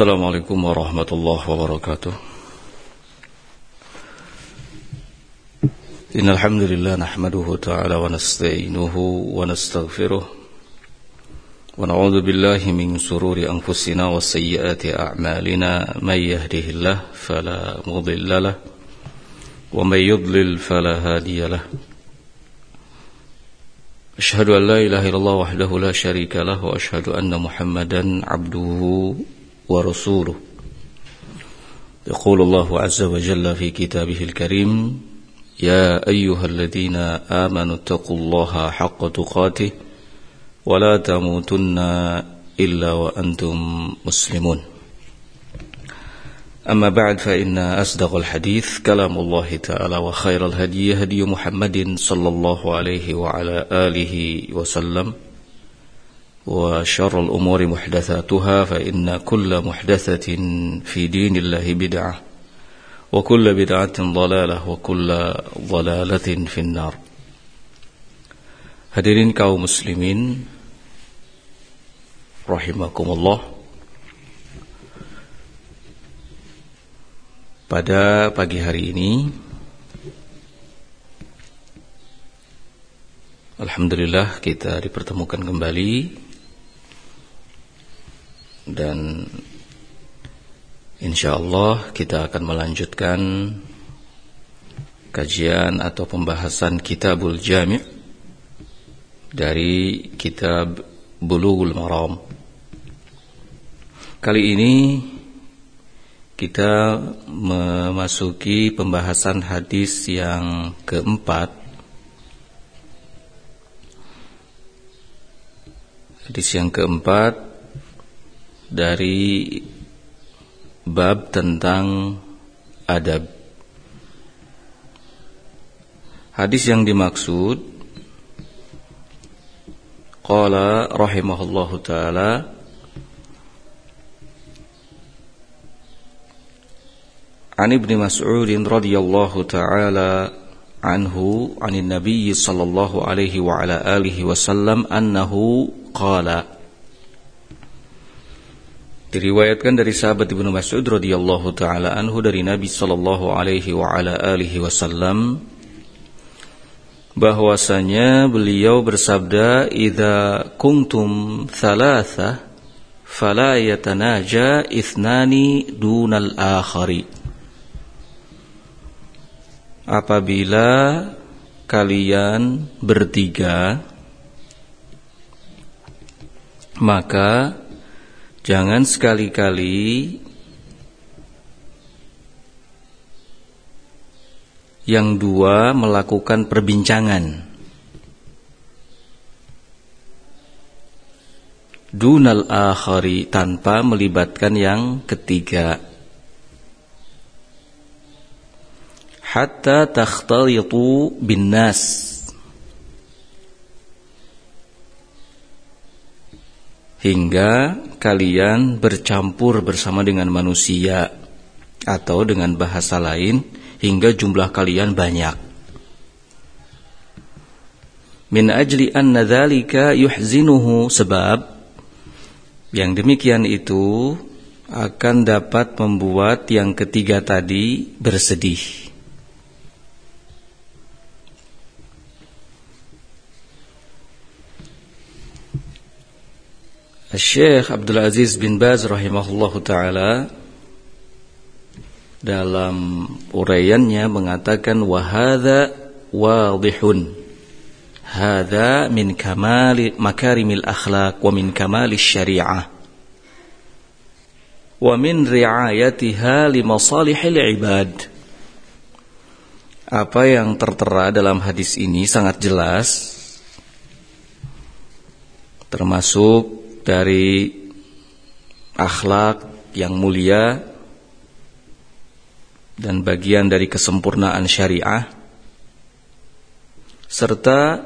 السلام عليكم ورحمة الله وبركاته. إن الحمد لله نحمده تعالى ونستعينه ونستغفره ونعوذ بالله من سرور أنفسنا وسيئات أعمالنا. من يهده الله فلا مضل له ومن يضلل فلا هادي له. أشهد أن لا إله إلا الله وحده لا شريك له وأشهد أن محمدا عبده ورسوله. يقول الله عز وجل في كتابه الكريم يا أيها الذين آمنوا اتقوا الله حق تقاته ولا تموتن إلا وأنتم مسلمون. أما بعد فإن أصدق الحديث كلام الله تعالى وخير الهدي هدي محمد صلى الله عليه وعلى آله وسلم. وشر الأمور محدثاتها فإن كل محدثة في دين الله بدعة وكل بدعة ضلالة وكل ضلالة في النار Hadirin kaum muslimin rahimakumullah Pada pagi hari ini Alhamdulillah kita dipertemukan kembali dan insyaallah kita akan melanjutkan kajian atau pembahasan Kitabul Jami' dari kitab Bulughul Maram. Kali ini kita memasuki pembahasan hadis yang keempat Hadis yang keempat dari bab tentang adab. Hadis yang dimaksud qala rahimahullahu taala An Ibnu Mas'ud radhiyallahu taala anhu 'anil Nabiy sallallahu alaihi wa ala alihi wasallam annahu qala Diriwayatkan dari sahabat Ibnu Mas'ud radhiyallahu taala anhu dari Nabi sallallahu alaihi wa ala alihi wasallam bahwasanya beliau bersabda idza kuntum thalatha fala yatanaja ithnani dunal akhari. Apabila kalian bertiga maka Jangan sekali-kali yang dua melakukan perbincangan. Dunal akhari tanpa melibatkan yang ketiga. Hatta takhtalitu bin nas hingga kalian bercampur bersama dengan manusia atau dengan bahasa lain hingga jumlah kalian banyak. Min ajli anna dzalika yuhzinuhu sebab yang demikian itu akan dapat membuat yang ketiga tadi bersedih. Syekh Abdul Aziz bin Baz rahimahullahu taala dalam uraiannya mengatakan wahada wadihun. Hadza min kamali makarimil akhlaq wa min kamali syariah. Wa min riayatiha li masalihil ibad. Apa yang tertera dalam hadis ini sangat jelas termasuk dari akhlak yang mulia dan bagian dari kesempurnaan syariah serta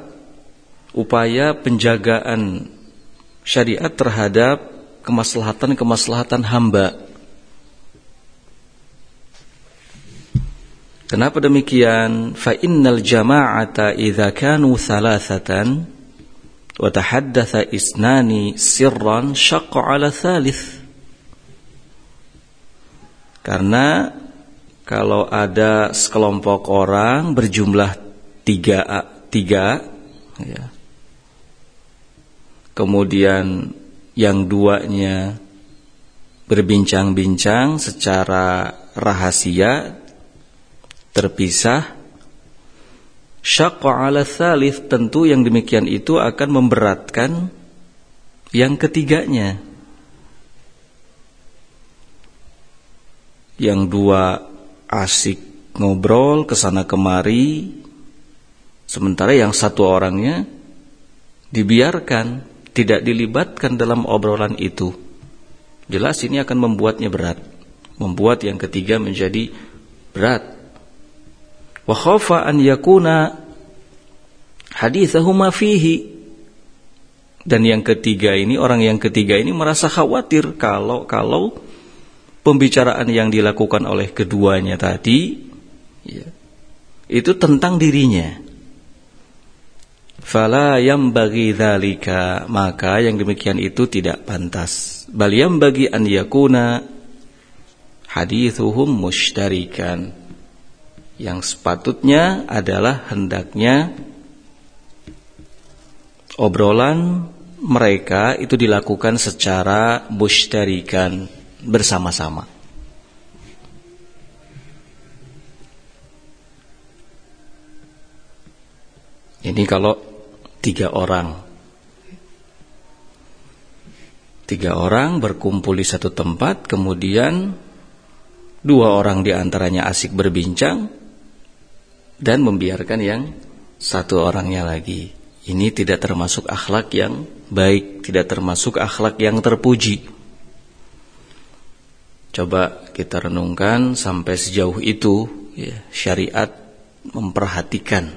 upaya penjagaan syariat terhadap kemaslahatan-kemaslahatan hamba. Kenapa demikian? Fa innal jama'ata idza kanu thalathatan وتحدث إثنان سرا شق على ثالث Karena kalau ada sekelompok orang berjumlah tiga, tiga ya. kemudian yang duanya berbincang-bincang secara rahasia terpisah syaqqa ala thalith tentu yang demikian itu akan memberatkan yang ketiganya. Yang dua asik ngobrol ke sana kemari sementara yang satu orangnya dibiarkan tidak dilibatkan dalam obrolan itu. Jelas ini akan membuatnya berat. Membuat yang ketiga menjadi berat wa khafa an yakuna hadithahuma fihi dan yang ketiga ini orang yang ketiga ini merasa khawatir kalau kalau pembicaraan yang dilakukan oleh keduanya tadi ya, itu tentang dirinya. Fala yang bagi dalika maka yang demikian itu tidak pantas. Bal yang bagi an yakuna hadithuhum mushtarikan. Yang sepatutnya adalah hendaknya obrolan mereka itu dilakukan secara mushtarikan bersama-sama. Ini kalau tiga orang Tiga orang berkumpul di satu tempat Kemudian Dua orang di antaranya asik berbincang Dan membiarkan yang Satu orangnya lagi Ini tidak termasuk akhlak yang baik Tidak termasuk akhlak yang terpuji Coba kita renungkan sampai sejauh itu ya, syariat memperhatikan.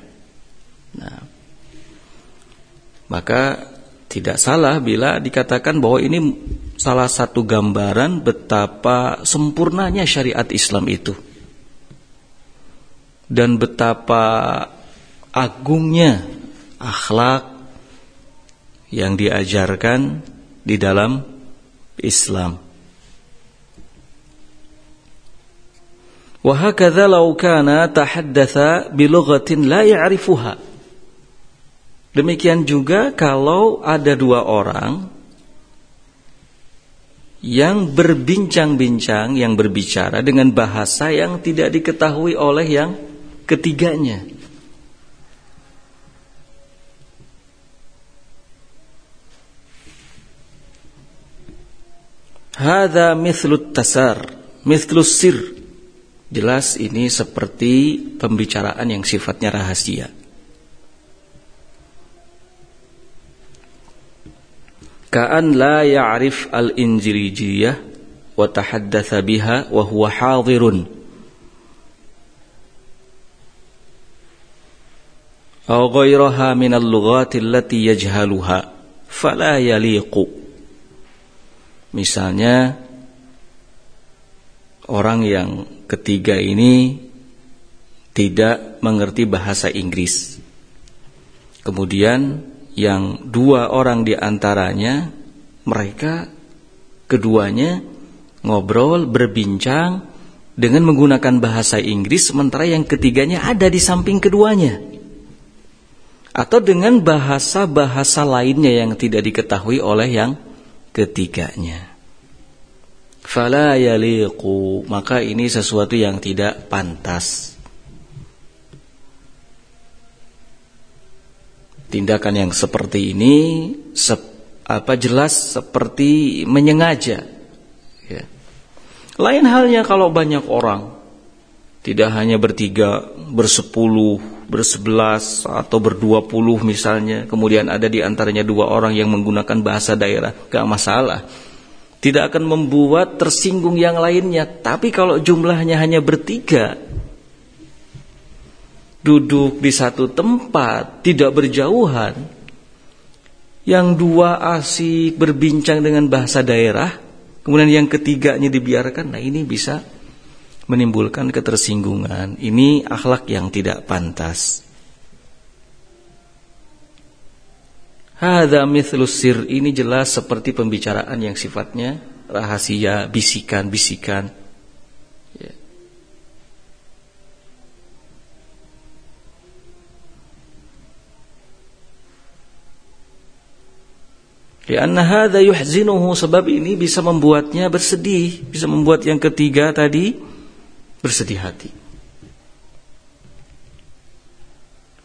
Nah, maka tidak salah bila dikatakan bahwa ini salah satu gambaran betapa sempurnanya syariat Islam itu Dan betapa agungnya akhlak yang diajarkan di dalam Islam. وهكذا لو كان تحدث بلغة لا يعرفها Demikian juga kalau ada dua orang yang berbincang-bincang, yang berbicara dengan bahasa yang tidak diketahui oleh yang ketiganya. Hada mithlut tasar, mithlus sir. Jelas ini seperti pembicaraan yang sifatnya rahasia. Ka'an la ya'rif al-injilijiyah wa tahaddatha biha wa huwa hadirun. Aw ghayraha min al-lughati allati yajhaluha fala yaliqu. Misalnya orang yang ketiga ini tidak mengerti bahasa Inggris. Kemudian yang dua orang di antaranya mereka keduanya ngobrol berbincang dengan menggunakan bahasa Inggris sementara yang ketiganya ada di samping keduanya. Atau dengan bahasa-bahasa lainnya yang tidak diketahui oleh yang ketiganya. Fala yaliqu maka ini sesuatu yang tidak pantas. Tindakan yang seperti ini sep, apa jelas seperti menyengaja. Ya. lain halnya kalau banyak orang. Tidak hanya bertiga bersepuluh bersebelas atau berdua puluh misalnya. Kemudian ada di antaranya dua orang yang menggunakan bahasa daerah. Gak masalah. Tidak akan membuat tersinggung yang lainnya. Tapi kalau jumlahnya hanya bertiga, duduk di satu tempat, tidak berjauhan, yang dua asik berbincang dengan bahasa daerah, kemudian yang ketiganya dibiarkan, nah ini bisa menimbulkan ketersinggungan. Ini akhlak yang tidak pantas. Hada mithlusir ini jelas seperti pembicaraan yang sifatnya rahasia, bisikan-bisikan. Ya. Karena hada yuhzinuhu sebab ini bisa membuatnya bersedih, bisa membuat yang ketiga tadi bersedih hati.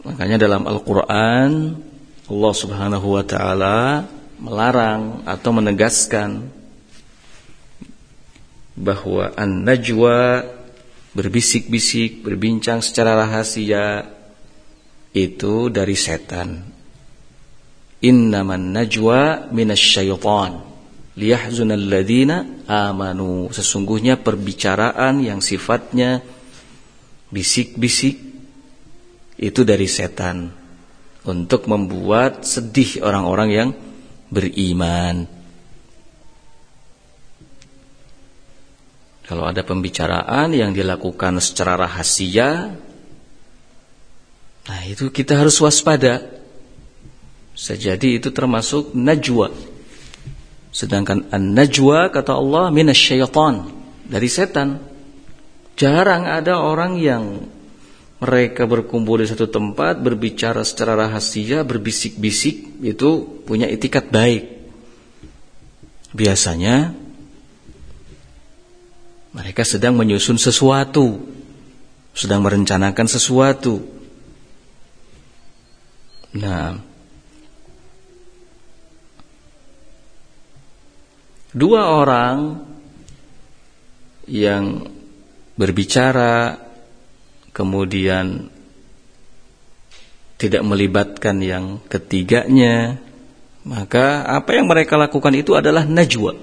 Makanya dalam Al-Qur'an Allah Subhanahu wa taala melarang atau menegaskan bahwa an-najwa berbisik-bisik, berbincang secara rahasia itu dari setan. Innaman najwa minasyaitan liyahzunal ladzina amanu. Sesungguhnya perbicaraan yang sifatnya bisik-bisik itu dari setan untuk membuat sedih orang-orang yang beriman. Kalau ada pembicaraan yang dilakukan secara rahasia, nah itu kita harus waspada. Sejadi itu termasuk najwa. Sedangkan an-najwa kata Allah minasyaitan, dari setan. Jarang ada orang yang mereka berkumpul di satu tempat, berbicara secara rahasia, berbisik-bisik, itu punya itikat baik. Biasanya mereka sedang menyusun sesuatu, sedang merencanakan sesuatu. Nah, dua orang yang berbicara kemudian tidak melibatkan yang ketiganya maka apa yang mereka lakukan itu adalah najwa.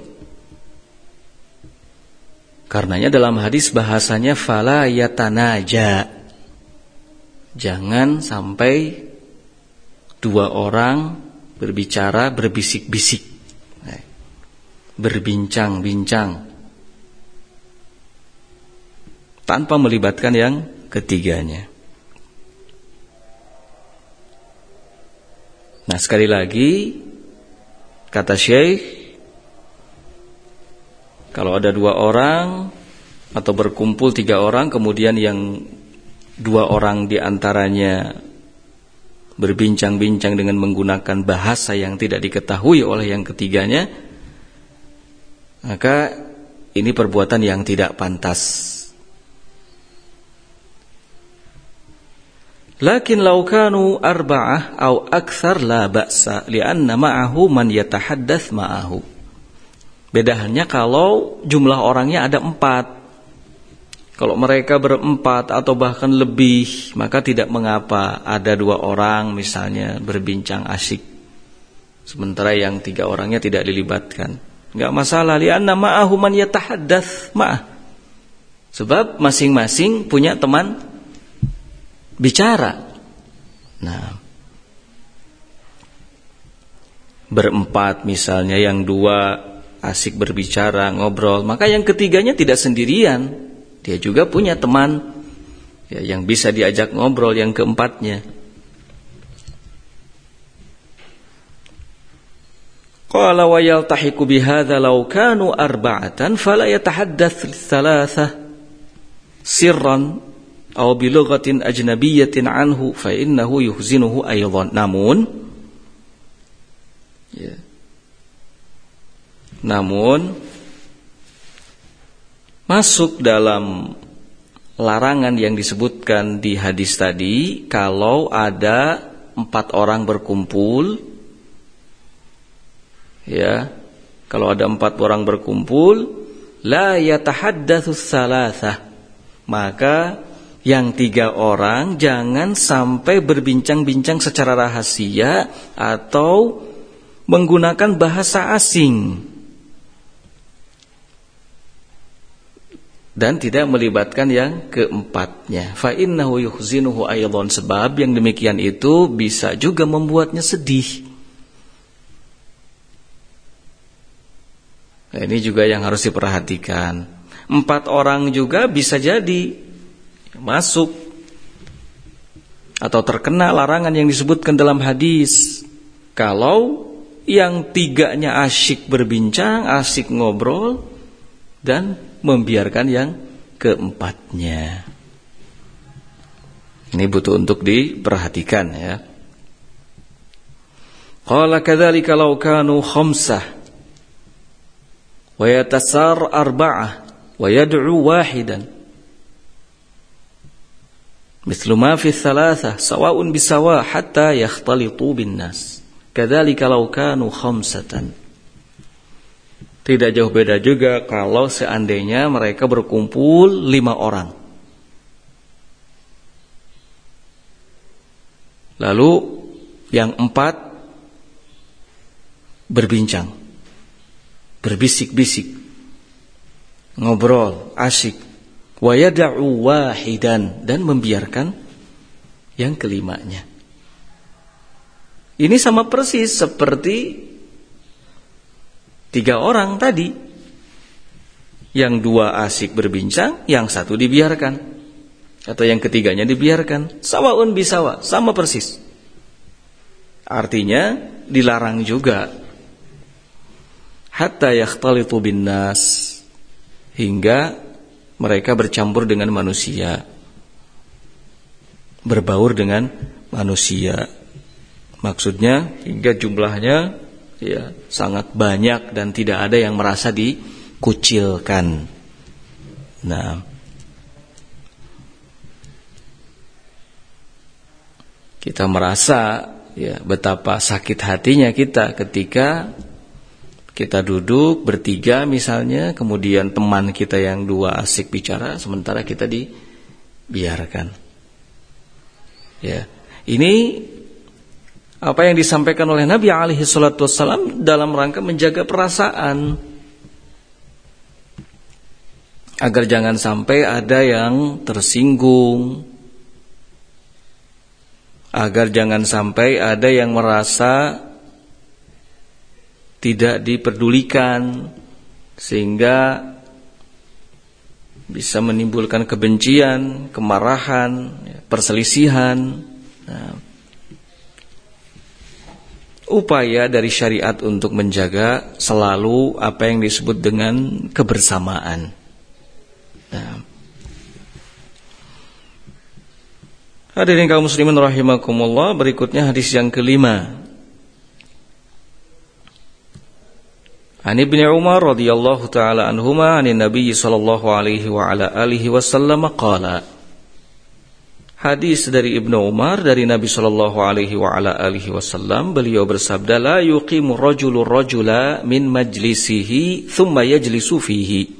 Karenanya dalam hadis bahasanya fala yatanaja. Jangan sampai dua orang berbicara berbisik-bisik berbincang-bincang tanpa melibatkan yang ketiganya. Nah, sekali lagi kata Syekh kalau ada dua orang atau berkumpul tiga orang kemudian yang dua orang di antaranya berbincang-bincang dengan menggunakan bahasa yang tidak diketahui oleh yang ketiganya maka ini perbuatan yang tidak pantas. Lakin law kanu arba'ah atau akthar la ba'sa li'anna ma'ahu man yatahaddath ma'ahu. Beda halnya kalau jumlah orangnya ada empat. Kalau mereka berempat atau bahkan lebih, maka tidak mengapa ada dua orang misalnya berbincang asyik. Sementara yang tiga orangnya tidak dilibatkan. Enggak masalah lianna ma'ahu man yatahaddats ma'ah. Sebab masing-masing punya teman bicara. Nah, berempat misalnya yang dua asik berbicara, ngobrol, maka yang ketiganya tidak sendirian. Dia juga punya teman ya, yang bisa diajak ngobrol yang keempatnya. Qala wa yaltahiqu bihadza law kanu arba'atan fala yatahaddats thalatha sirran aw bi lughatin ajnabiyyatin anhu fa innahu yuhzinuhu aidan. Namun ya. Namun masuk dalam larangan yang disebutkan di hadis tadi kalau ada empat orang berkumpul ya kalau ada empat orang berkumpul la yatahaddatsu salasah maka yang tiga orang jangan sampai berbincang-bincang secara rahasia atau menggunakan bahasa asing dan tidak melibatkan yang keempatnya. Fa innahu yuhzinuhu sebab yang demikian itu bisa juga membuatnya sedih. Nah, ini juga yang harus diperhatikan. Empat orang juga bisa jadi masuk atau terkena larangan yang disebutkan dalam hadis. Kalau yang tiganya asyik berbincang, asyik ngobrol, dan membiarkan yang keempatnya. Ini butuh untuk diperhatikan ya. Qala kadzalika law kanu khamsah wa yatasar arba'ah wa yad'u wahidan مثل ما في الثلاثة سواء بسواء حتى يختلطوا بالناس كذلك لو كانوا خمسة Tidak jauh beda juga kalau seandainya mereka berkumpul lima orang. Lalu yang empat berbincang, berbisik-bisik, ngobrol, asik. Wayada'u wahidan dan membiarkan yang kelimanya. Ini sama persis seperti Tiga orang tadi. Yang dua asik berbincang, yang satu dibiarkan. Atau yang ketiganya dibiarkan. Sawaun bisawa, sama persis. Artinya dilarang juga. Hatta yakhtalitu bin nas. Hingga mereka bercampur dengan manusia. Berbaur dengan manusia. Maksudnya hingga jumlahnya ya sangat banyak dan tidak ada yang merasa dikucilkan. Nah, kita merasa ya betapa sakit hatinya kita ketika kita duduk bertiga misalnya, kemudian teman kita yang dua asik bicara, sementara kita dibiarkan. Ya, ini apa yang disampaikan oleh Nabi alaihi salatu wassalam dalam rangka menjaga perasaan. Agar jangan sampai ada yang tersinggung. Agar jangan sampai ada yang merasa tidak diperdulikan sehingga bisa menimbulkan kebencian, kemarahan, perselisihan. Nah, upaya dari syariat untuk menjaga selalu apa yang disebut dengan kebersamaan. Nah. Hadirin kaum muslimin rahimakumullah, berikutnya hadis yang kelima. An Ibnu Umar radhiyallahu taala anhuma anin Nabi sallallahu alaihi wa ala alihi wasallam qala. Hadis dari Ibnu Umar dari Nabi Shallallahu alaihi wa ala alihi wasallam beliau bersabda la yuqimu rajulu rajula min majlisihi thumma yajlisu fihi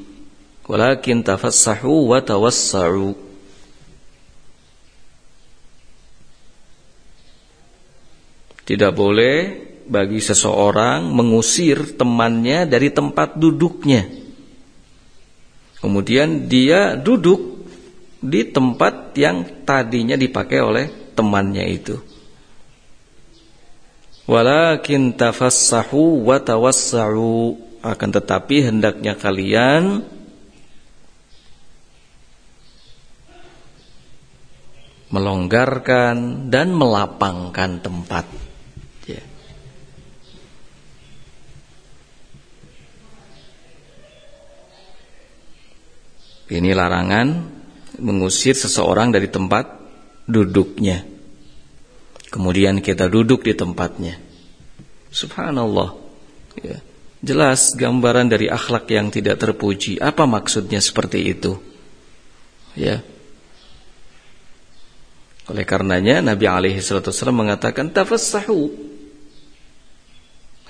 walakin tafassahu wa tawassa'u Tidak boleh bagi seseorang mengusir temannya dari tempat duduknya Kemudian dia duduk di tempat yang tadinya dipakai oleh temannya itu. Walakin tafassahu wa tawassa'u akan tetapi hendaknya kalian melonggarkan dan melapangkan tempat. Ini larangan mengusir seseorang dari tempat duduknya. Kemudian kita duduk di tempatnya. Subhanallah. Ya. Jelas gambaran dari akhlak yang tidak terpuji. Apa maksudnya seperti itu? Ya. Oleh karenanya Nabi alaihi wasallam mengatakan tafassahu.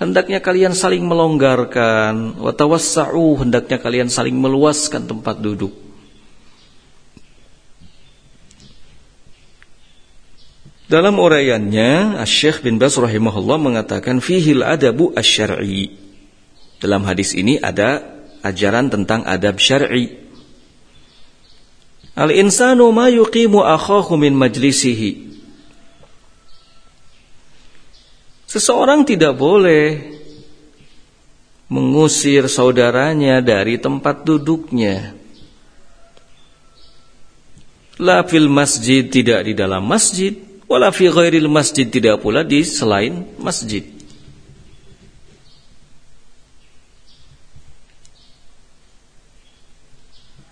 Hendaknya kalian saling melonggarkan, wa tawassau, hendaknya kalian saling meluaskan tempat duduk. Dalam uraiannya, Syekh bin Bas rahimahullah mengatakan fihil adabu asy-syar'i. Dalam hadis ini ada ajaran tentang adab syar'i. Al-insanu ma yuqimu akhahu min majlisihi. Seseorang tidak boleh mengusir saudaranya dari tempat duduknya. La fil masjid tidak di dalam masjid wala fi ghairil masjid tidak pula di selain masjid.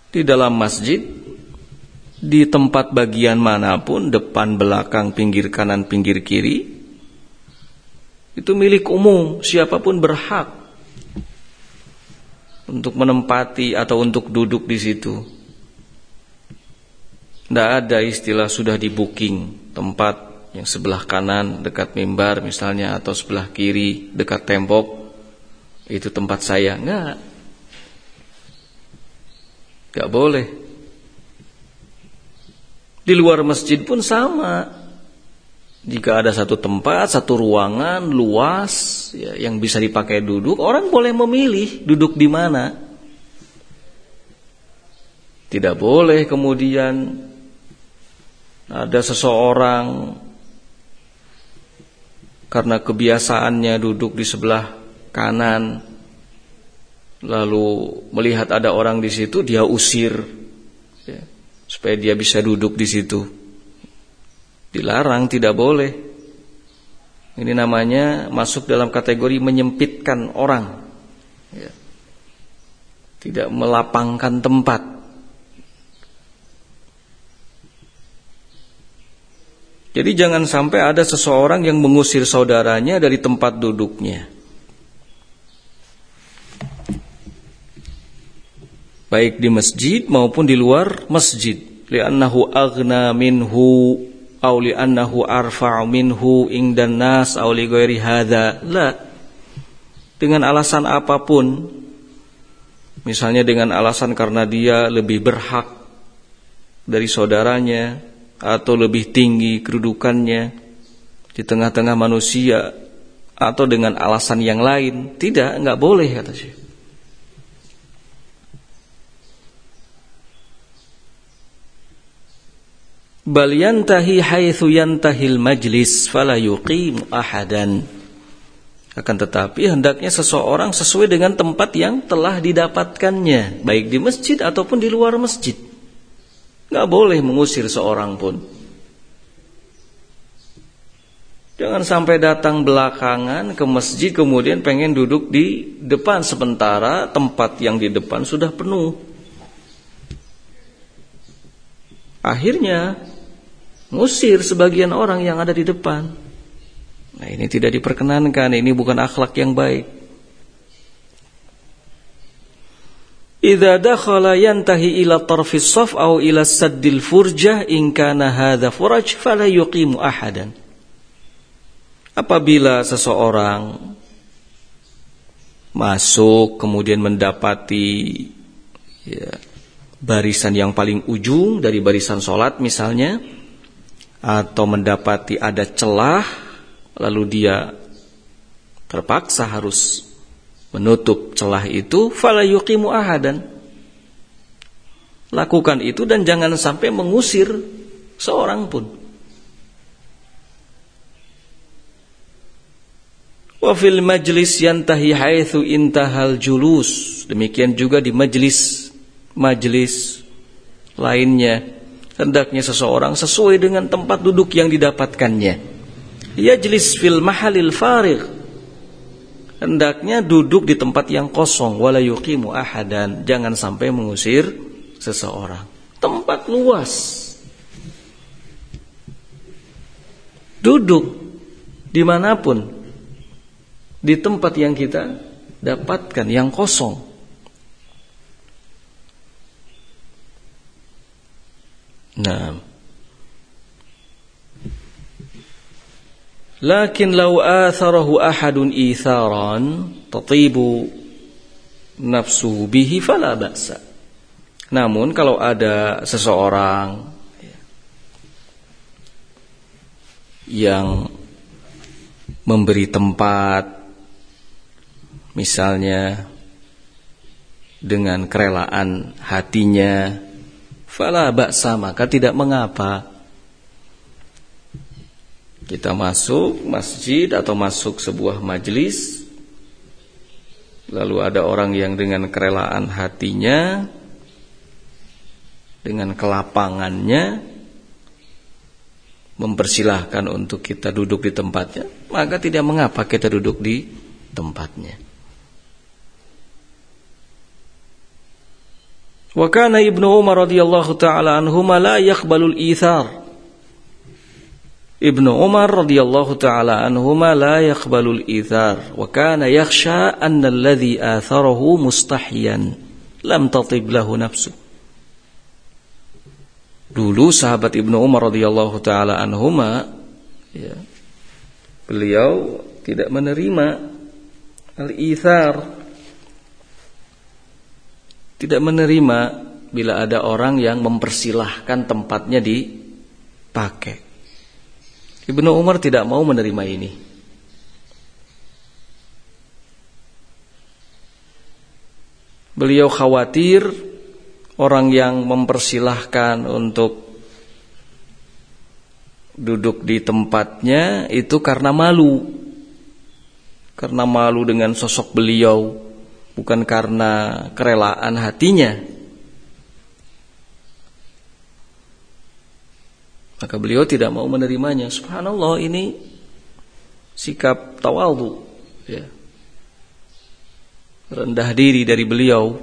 Di dalam masjid di tempat bagian mana pun depan belakang pinggir kanan pinggir kiri Itu milik umum, siapa pun berhak untuk menempati atau untuk duduk di situ. Tidak ada istilah sudah di booking tempat yang sebelah kanan dekat mimbar misalnya atau sebelah kiri dekat tembok itu tempat saya. Enggak. Enggak boleh. Di luar masjid pun sama. Jika ada satu tempat, satu ruangan luas ya, yang bisa dipakai duduk, orang boleh memilih duduk di mana. Tidak boleh kemudian ada seseorang karena kebiasaannya duduk di sebelah kanan lalu melihat ada orang di situ dia usir ya, supaya dia bisa duduk di situ dilarang tidak boleh. Ini namanya masuk dalam kategori menyempitkan orang. Ya. tidak melapangkan tempat. Jadi jangan sampai ada seseorang yang mengusir saudaranya dari tempat duduknya. Baik di masjid maupun di luar masjid. Li'annahu aghna minhu aw li'annahu arfa'u minhu ingdan nas la. Dengan alasan apa pun misalnya dengan alasan karena dia lebih berhak dari saudaranya atau lebih tinggi kedudukannya di tengah-tengah manusia atau dengan alasan yang lain tidak enggak boleh kata Syekh bal yantahi haitsu yantahil majlis fala yuqimu ahadan. Akan tetapi hendaknya seseorang sesuai dengan tempat yang telah didapatkannya baik di masjid ataupun di luar masjid. Nggak boleh mengusir seorang pun. Jangan sampai datang belakangan ke masjid kemudian pengen duduk di depan sementara tempat yang di depan sudah penuh. Akhirnya Ngusir sebagian orang yang ada di depan. Nah ini tidak diperkenankan, ini bukan akhlak yang baik. Idza dakhala yantahi ila tarfis saf aw ila saddil furjah in kana hadha furaj fala yuqimu ahadan. Apabila seseorang masuk kemudian mendapati ya, barisan yang paling ujung dari barisan solat misalnya atau mendapati ada celah lalu dia terpaksa harus menutup celah itu fala yuqimu ahadan. Lakukan itu dan jangan sampai mengusir seorang pun. Wa fil majlis yantahi haitsu intahal julus. Demikian juga di majlis majlis lainnya hendaknya seseorang sesuai dengan tempat duduk yang didapatkannya. Yajlis fil mahalil farigh. Hendaknya duduk di tempat yang kosong wala yuqimu ahadan, jangan sampai mengusir seseorang. Tempat luas. Duduk di mana pun di tempat yang kita dapatkan yang kosong. Nah. Lakin law atharahu ahadun itharan tatibu nafsu bihi fala ba'sa. Namun kalau ada seseorang yang memberi tempat misalnya dengan kerelaan hatinya fala ba'sa maka tidak mengapa. Kita masuk masjid atau masuk sebuah majlis lalu ada orang yang dengan kerelaan hatinya dengan kelapangannya mempersilahkan untuk kita duduk di tempatnya maka tidak mengapa kita duduk di tempatnya Wa kana Ibnu Umar radhiyallahu taala anhuma la yaqbalul ithar. Ibnu Umar radhiyallahu taala anhuma la yaqbalul ithar wa kana yakhsha anna alladhi atharahu mustahiyan lam tatib lahu nafsu. Dulu sahabat Ibnu Umar radhiyallahu taala anhuma ya, beliau tidak menerima al-ithar tidak menerima bila ada orang yang mempersilahkan tempatnya dipakai Ibnu Umar tidak mau menerima ini. Beliau khawatir orang yang mempersilahkan untuk duduk di tempatnya itu karena malu. Karena malu dengan sosok beliau, bukan karena kerelaan hatinya. Maka beliau tidak mau menerimanya. Subhanallah ini sikap tawadhu ya. Rendah diri dari beliau.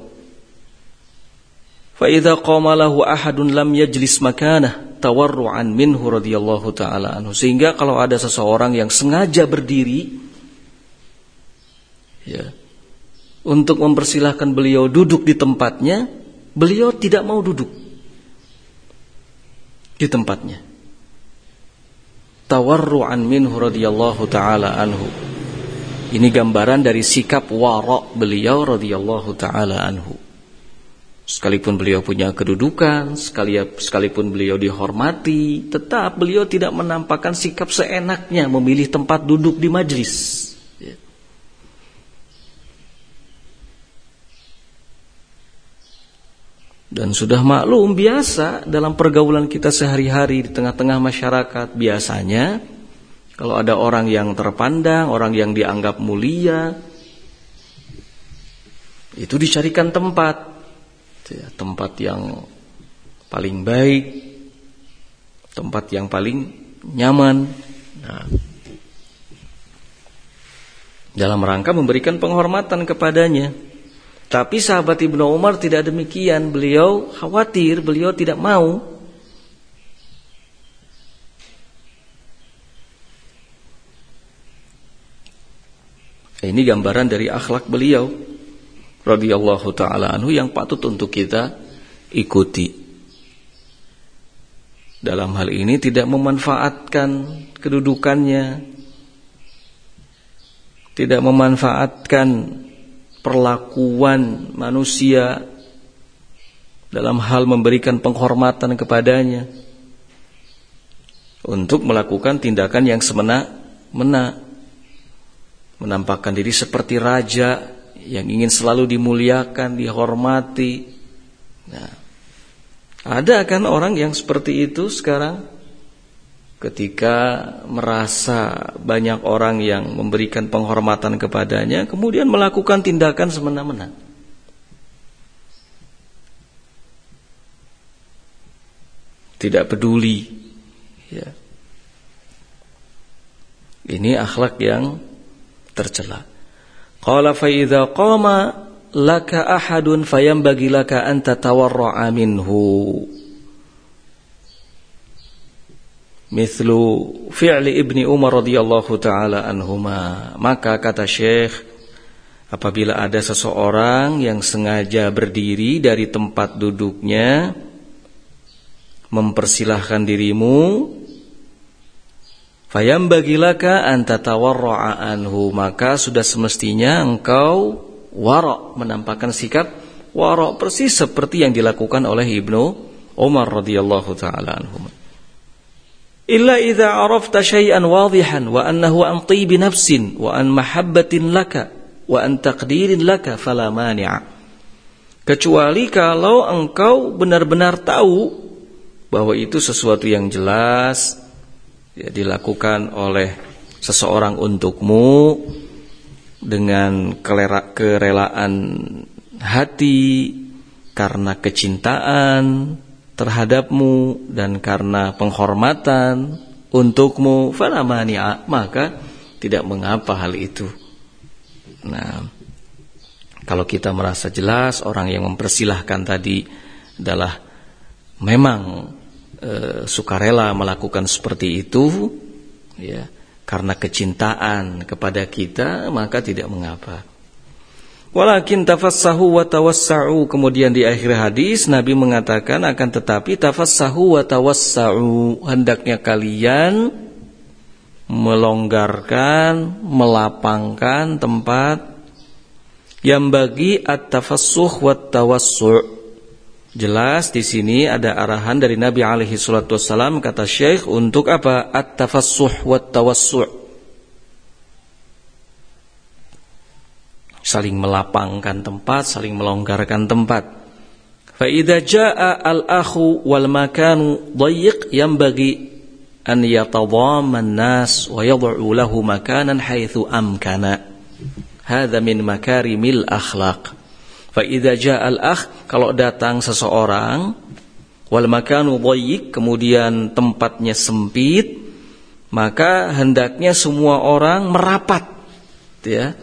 Fa idza qama lahu ahadun lam yajlis makanah tawarruan minhu radhiyallahu taala anhu. Sehingga kalau ada seseorang yang sengaja berdiri ya untuk mempersilahkan beliau duduk di tempatnya, beliau tidak mau duduk di tempatnya tawarru'an minhu radhiyallahu taala anhu. Ini gambaran dari sikap wara' beliau radhiyallahu taala anhu. Sekalipun beliau punya kedudukan, sekalipun beliau dihormati, tetap beliau tidak menampakkan sikap seenaknya memilih tempat duduk di majlis. Dan sudah maklum biasa dalam pergaulan kita sehari-hari di tengah-tengah masyarakat biasanya kalau ada orang yang terpandang, orang yang dianggap mulia itu dicarikan tempat ya, tempat yang paling baik, tempat yang paling nyaman. Nah, dalam rangka memberikan penghormatan kepadanya. Tapi sahabat Ibnu Umar tidak demikian. Beliau khawatir, beliau tidak mau. Ini gambaran dari akhlak beliau radhiyallahu taala anhu yang patut untuk kita ikuti. Dalam hal ini tidak memanfaatkan kedudukannya, tidak memanfaatkan perlakuan manusia dalam hal memberikan penghormatan kepadanya untuk melakukan tindakan yang semena-mena menampakkan diri seperti raja yang ingin selalu dimuliakan, dihormati. Nah, ada kan orang yang seperti itu sekarang? Ketika merasa banyak orang yang memberikan penghormatan kepadanya kemudian melakukan tindakan semena-mena. Tidak peduli ya. Ini akhlak yang tercela. Qala fa qama laka ahadun fayambagi an tatawarra'a minhu Mithlu fi'li ibni Umar radhiyallahu taala anhuma. Maka kata Syekh, apabila ada seseorang yang sengaja berdiri dari tempat duduknya mempersilahkan dirimu Fayam bagilaka anta tawarra'a anhu maka sudah semestinya engkau warok menampakkan sikap warok persis seperti yang dilakukan oleh Ibnu Umar radhiyallahu taala anhu. Illa idza arafta syai'an wa annahu an nafsin wa an mahabbatin laka wa an taqdirin. Kecuali kalau engkau benar-benar tahu bahwa itu sesuatu yang jelas ya, dilakukan oleh seseorang untukmu dengan kerelaan hati karena kecintaan terhadapmu dan karena penghormatan untukmu fala maka tidak mengapa hal itu. Nah, kalau kita merasa jelas orang yang mempersilahkan tadi adalah memang e, sukarela melakukan seperti itu, ya karena kecintaan kepada kita maka tidak mengapa. Walakin tafassahu wa tawassa'u kemudian di akhir hadis Nabi mengatakan akan tetapi tafassahu wa tawassa'u hendaknya kalian melonggarkan, melapangkan tempat yang bagi at-tafassuh wa tawassu' Jelas di sini ada arahan dari Nabi alaihi salatu wasallam kata Syekh untuk apa? At-tafassuh wa tawassu'. Saling melapangkan tempat, saling melonggarkan tempat. Fa idza jaa al-akhu wal makanu dayyiq bagi an yatadhamma an-nas wa yad'u lahu makanan haitsu amkana. Hadza min makarimil akhlaq. Fa idza ja'al akh kalau datang seseorang wal makanu dhayyik kemudian tempatnya sempit maka hendaknya semua orang merapat ya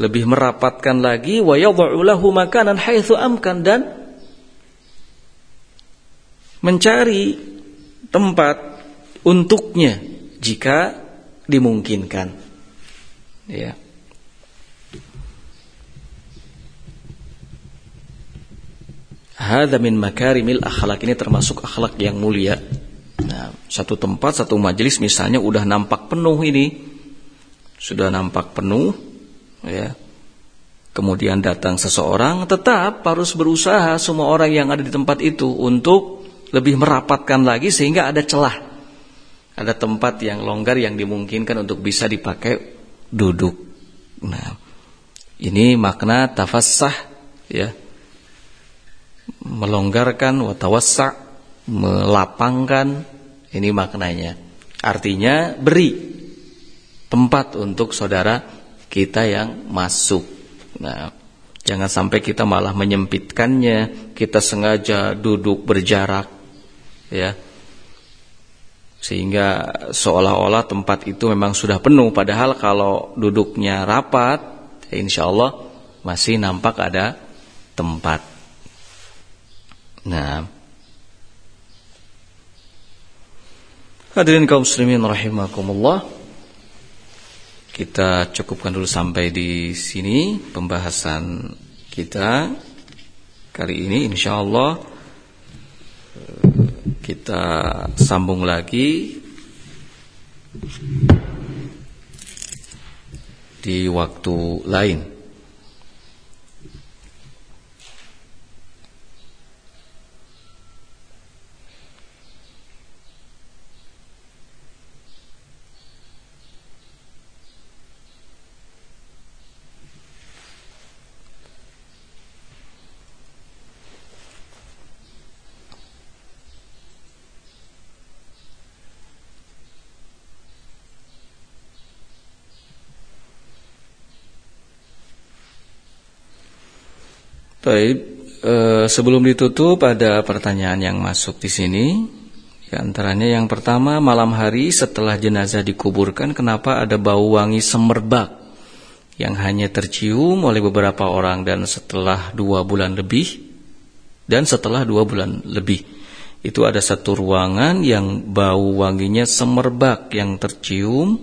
lebih merapatkan lagi wa yad'u lahu makanan haitsu amkan dan mencari tempat untuknya jika dimungkinkan ya Hadza min makarimil akhlak ini termasuk akhlak yang mulia. Nah, satu tempat, satu majelis misalnya udah nampak penuh ini. Sudah nampak penuh ya. Kemudian datang seseorang, tetap harus berusaha semua orang yang ada di tempat itu untuk lebih merapatkan lagi sehingga ada celah. Ada tempat yang longgar yang dimungkinkan untuk bisa dipakai duduk. Nah, ini makna tafassah ya melonggarkan watawassa melapangkan ini maknanya artinya beri tempat untuk saudara kita yang masuk nah jangan sampai kita malah menyempitkannya kita sengaja duduk berjarak ya sehingga seolah-olah tempat itu memang sudah penuh padahal kalau duduknya rapat ya insya Allah masih nampak ada tempat Nah. Hadirin kaum muslimin rahimakumullah. Kita cukupkan dulu sampai di sini pembahasan kita kali ini insyaallah kita sambung lagi di waktu lain. Baik, e, sebelum ditutup ada pertanyaan yang masuk di sini. Di antaranya yang pertama, malam hari setelah jenazah dikuburkan, kenapa ada bau wangi semerbak yang hanya tercium oleh beberapa orang dan setelah dua bulan lebih dan setelah dua bulan lebih itu ada satu ruangan yang bau wanginya semerbak yang tercium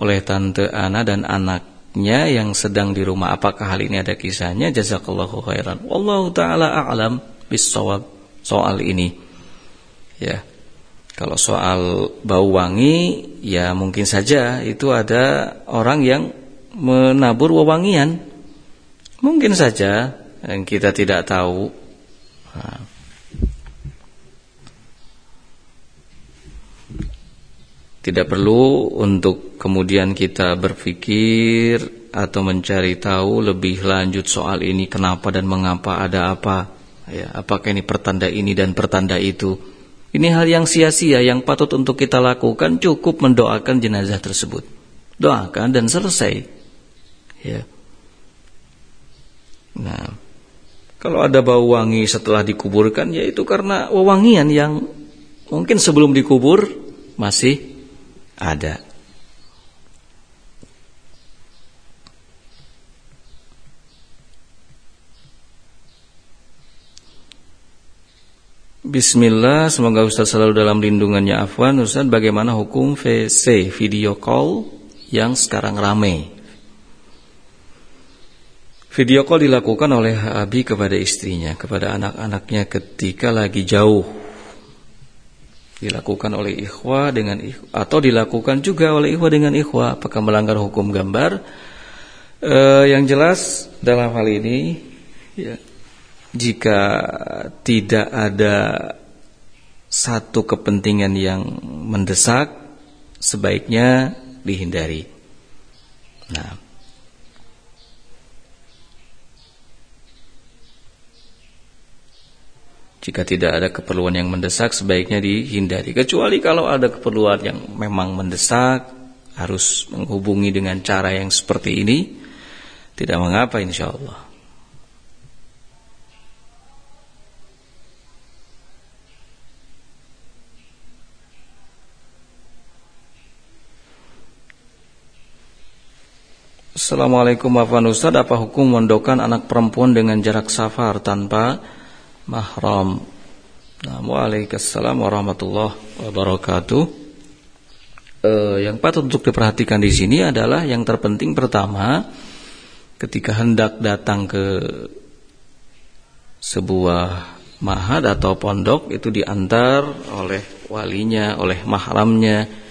oleh tante Ana dan anak anaknya yang sedang di rumah. Apakah hal ini ada kisahnya? Jazakallahu khairan. Wallahu taala a'lam bisawab soal ini. Ya. Kalau soal bau wangi, ya mungkin saja itu ada orang yang menabur wewangian. Mungkin saja yang kita tidak tahu. Tidak perlu untuk kemudian kita berpikir atau mencari tahu lebih lanjut soal ini kenapa dan mengapa ada apa. Ya, apakah ini pertanda ini dan pertanda itu. Ini hal yang sia-sia yang patut untuk kita lakukan cukup mendoakan jenazah tersebut. Doakan dan selesai. Ya. Nah, kalau ada bau wangi setelah dikuburkan yaitu karena wewangian yang mungkin sebelum dikubur masih ada. Bismillah, semoga Ustaz selalu dalam lindungannya Afwan. Ustaz, bagaimana hukum VC, video call yang sekarang rame? Video call dilakukan oleh Abi kepada istrinya, kepada anak-anaknya ketika lagi jauh. Dilakukan oleh ikhwa dengan ikhwa, atau dilakukan juga oleh ikhwa dengan ikhwa. Apakah melanggar hukum gambar? E, yang jelas dalam hal ini, ya, jika tidak ada satu kepentingan yang mendesak sebaiknya dihindari. Nah, jika tidak ada keperluan yang mendesak sebaiknya dihindari. Kecuali kalau ada keperluan yang memang mendesak harus menghubungi dengan cara yang seperti ini tidak mengapa insya Assalamualaikum warahmatullahi Ustaz Apa hukum mondokan anak perempuan dengan jarak safar tanpa mahram? Nah, warahmatullahi wabarakatuh. Eh, Yang patut untuk diperhatikan di sini adalah Yang terpenting pertama Ketika hendak datang ke Sebuah mahad atau pondok Itu diantar oleh walinya Oleh mahramnya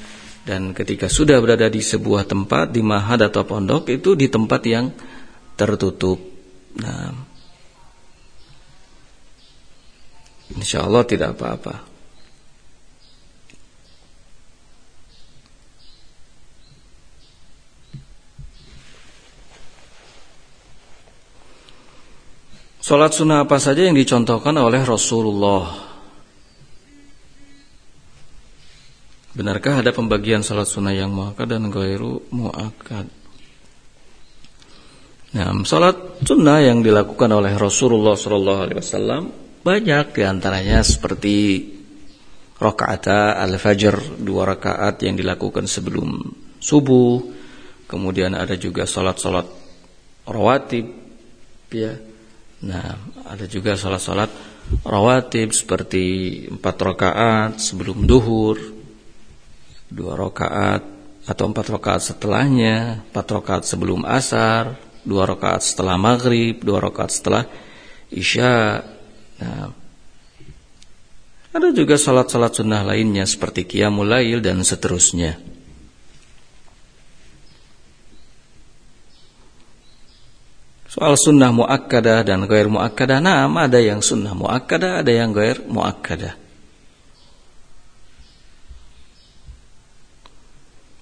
dan ketika sudah berada di sebuah tempat di mahad atau pondok itu di tempat yang tertutup. Nah, insya Allah tidak apa-apa. Salat sunnah apa saja yang dicontohkan oleh Rasulullah Benarkah ada pembagian salat sunnah yang muakkad dan gairu muakkad? Nah, salat sunnah yang dilakukan oleh Rasulullah Shallallahu Alaihi Wasallam banyak di antaranya seperti rakaat al-fajr dua rakaat yang dilakukan sebelum subuh, kemudian ada juga salat-salat rawatib, ya. Nah, ada juga salat-salat rawatib seperti empat rakaat sebelum duhur, dua rakaat atau empat rakaat setelahnya, empat rakaat sebelum asar, dua rakaat setelah maghrib, dua rakaat setelah isya. Nah, ada juga salat-salat sunnah lainnya seperti qiyamul lail dan seterusnya. Soal sunnah muakkadah dan gair muakkadah, nah ada yang sunnah muakkadah, ada yang gair muakkadah.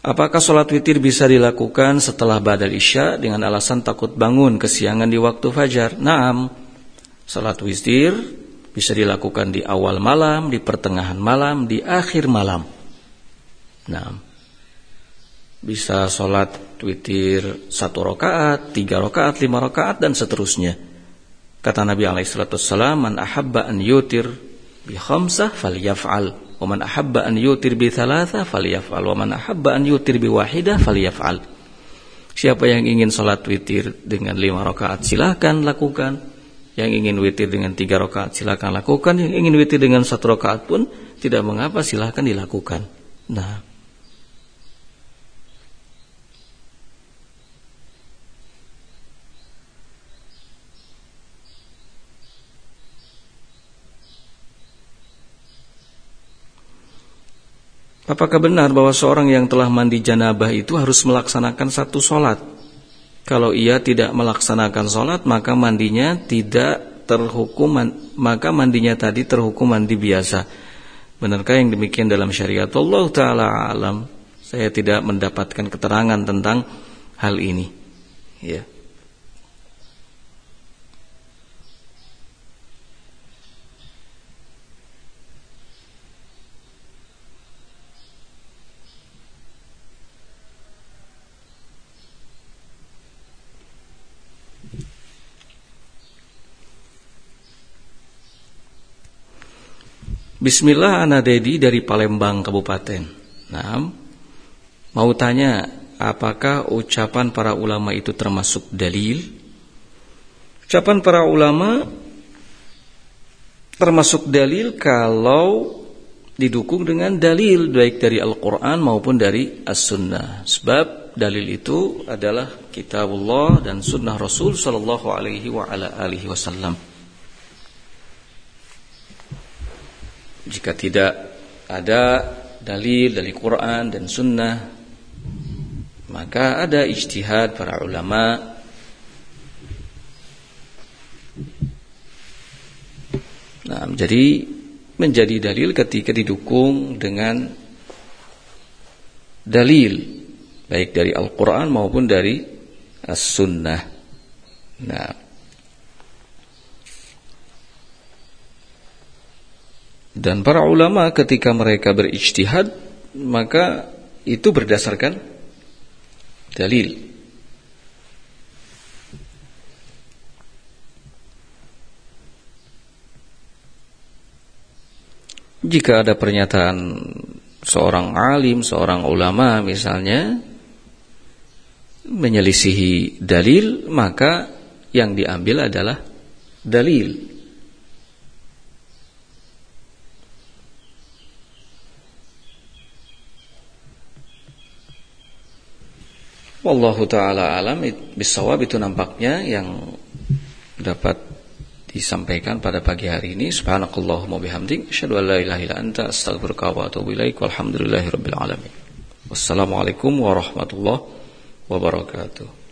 Apakah sholat witir bisa dilakukan setelah badal isya dengan alasan takut bangun kesiangan di waktu fajar? Naam, sholat witir bisa dilakukan di awal malam, di pertengahan malam, di akhir malam. Naam, bisa sholat witir satu rakaat, tiga rakaat, lima rakaat dan seterusnya. Kata Nabi Alaihissalam, "Man ahabba an yutir bi khamsah falyaf'al." Wa man ahabba an yutir bi thalatha falyaf'al wa man ahabba an yutir bi wahidah. Siapa yang ingin salat witir dengan lima rakaat silahkan lakukan. Yang ingin witir dengan tiga rakaat silahkan lakukan. Yang ingin witir dengan satu rakaat pun tidak mengapa silahkan dilakukan. Nah, Apakah benar bahwa seorang yang telah mandi janabah itu harus melaksanakan satu sholat? Kalau ia tidak melaksanakan sholat, maka mandinya tidak terhukum, maka mandinya tadi terhukum mandi biasa. Benarkah yang demikian dalam syariat Allah Ta'ala alam? Saya tidak mendapatkan keterangan tentang hal ini. Ya. Bismillah Ana Dedi dari Palembang Kabupaten. Nah, mau tanya, apakah ucapan para ulama itu termasuk dalil? Ucapan para ulama termasuk dalil kalau didukung dengan dalil baik dari Al-Qur'an maupun dari As-Sunnah. Sebab dalil itu adalah kitabullah dan sunnah Rasul sallallahu alaihi wa ala wasallam. Jika tidak ada dalil dari Quran dan sunnah maka ada ijtihad para ulama Nah, jadi menjadi dalil ketika didukung dengan dalil baik dari Al-Qur'an maupun dari As-Sunnah. Nah, dan para ulama ketika mereka berijtihad maka itu berdasarkan dalil Jika ada pernyataan seorang alim, seorang ulama misalnya menyelisihi dalil, maka yang diambil adalah dalil. Wallahu taala alam bisawab itu nampaknya yang dapat disampaikan pada pagi hari ini. Subhanakallahumma bihamdik, asyhadu an la ilaha illa anta, astaghfiruka wa atubu ilaik. Walhamdulillahirabbil alamin. Wassalamualaikum warahmatullahi wabarakatuh.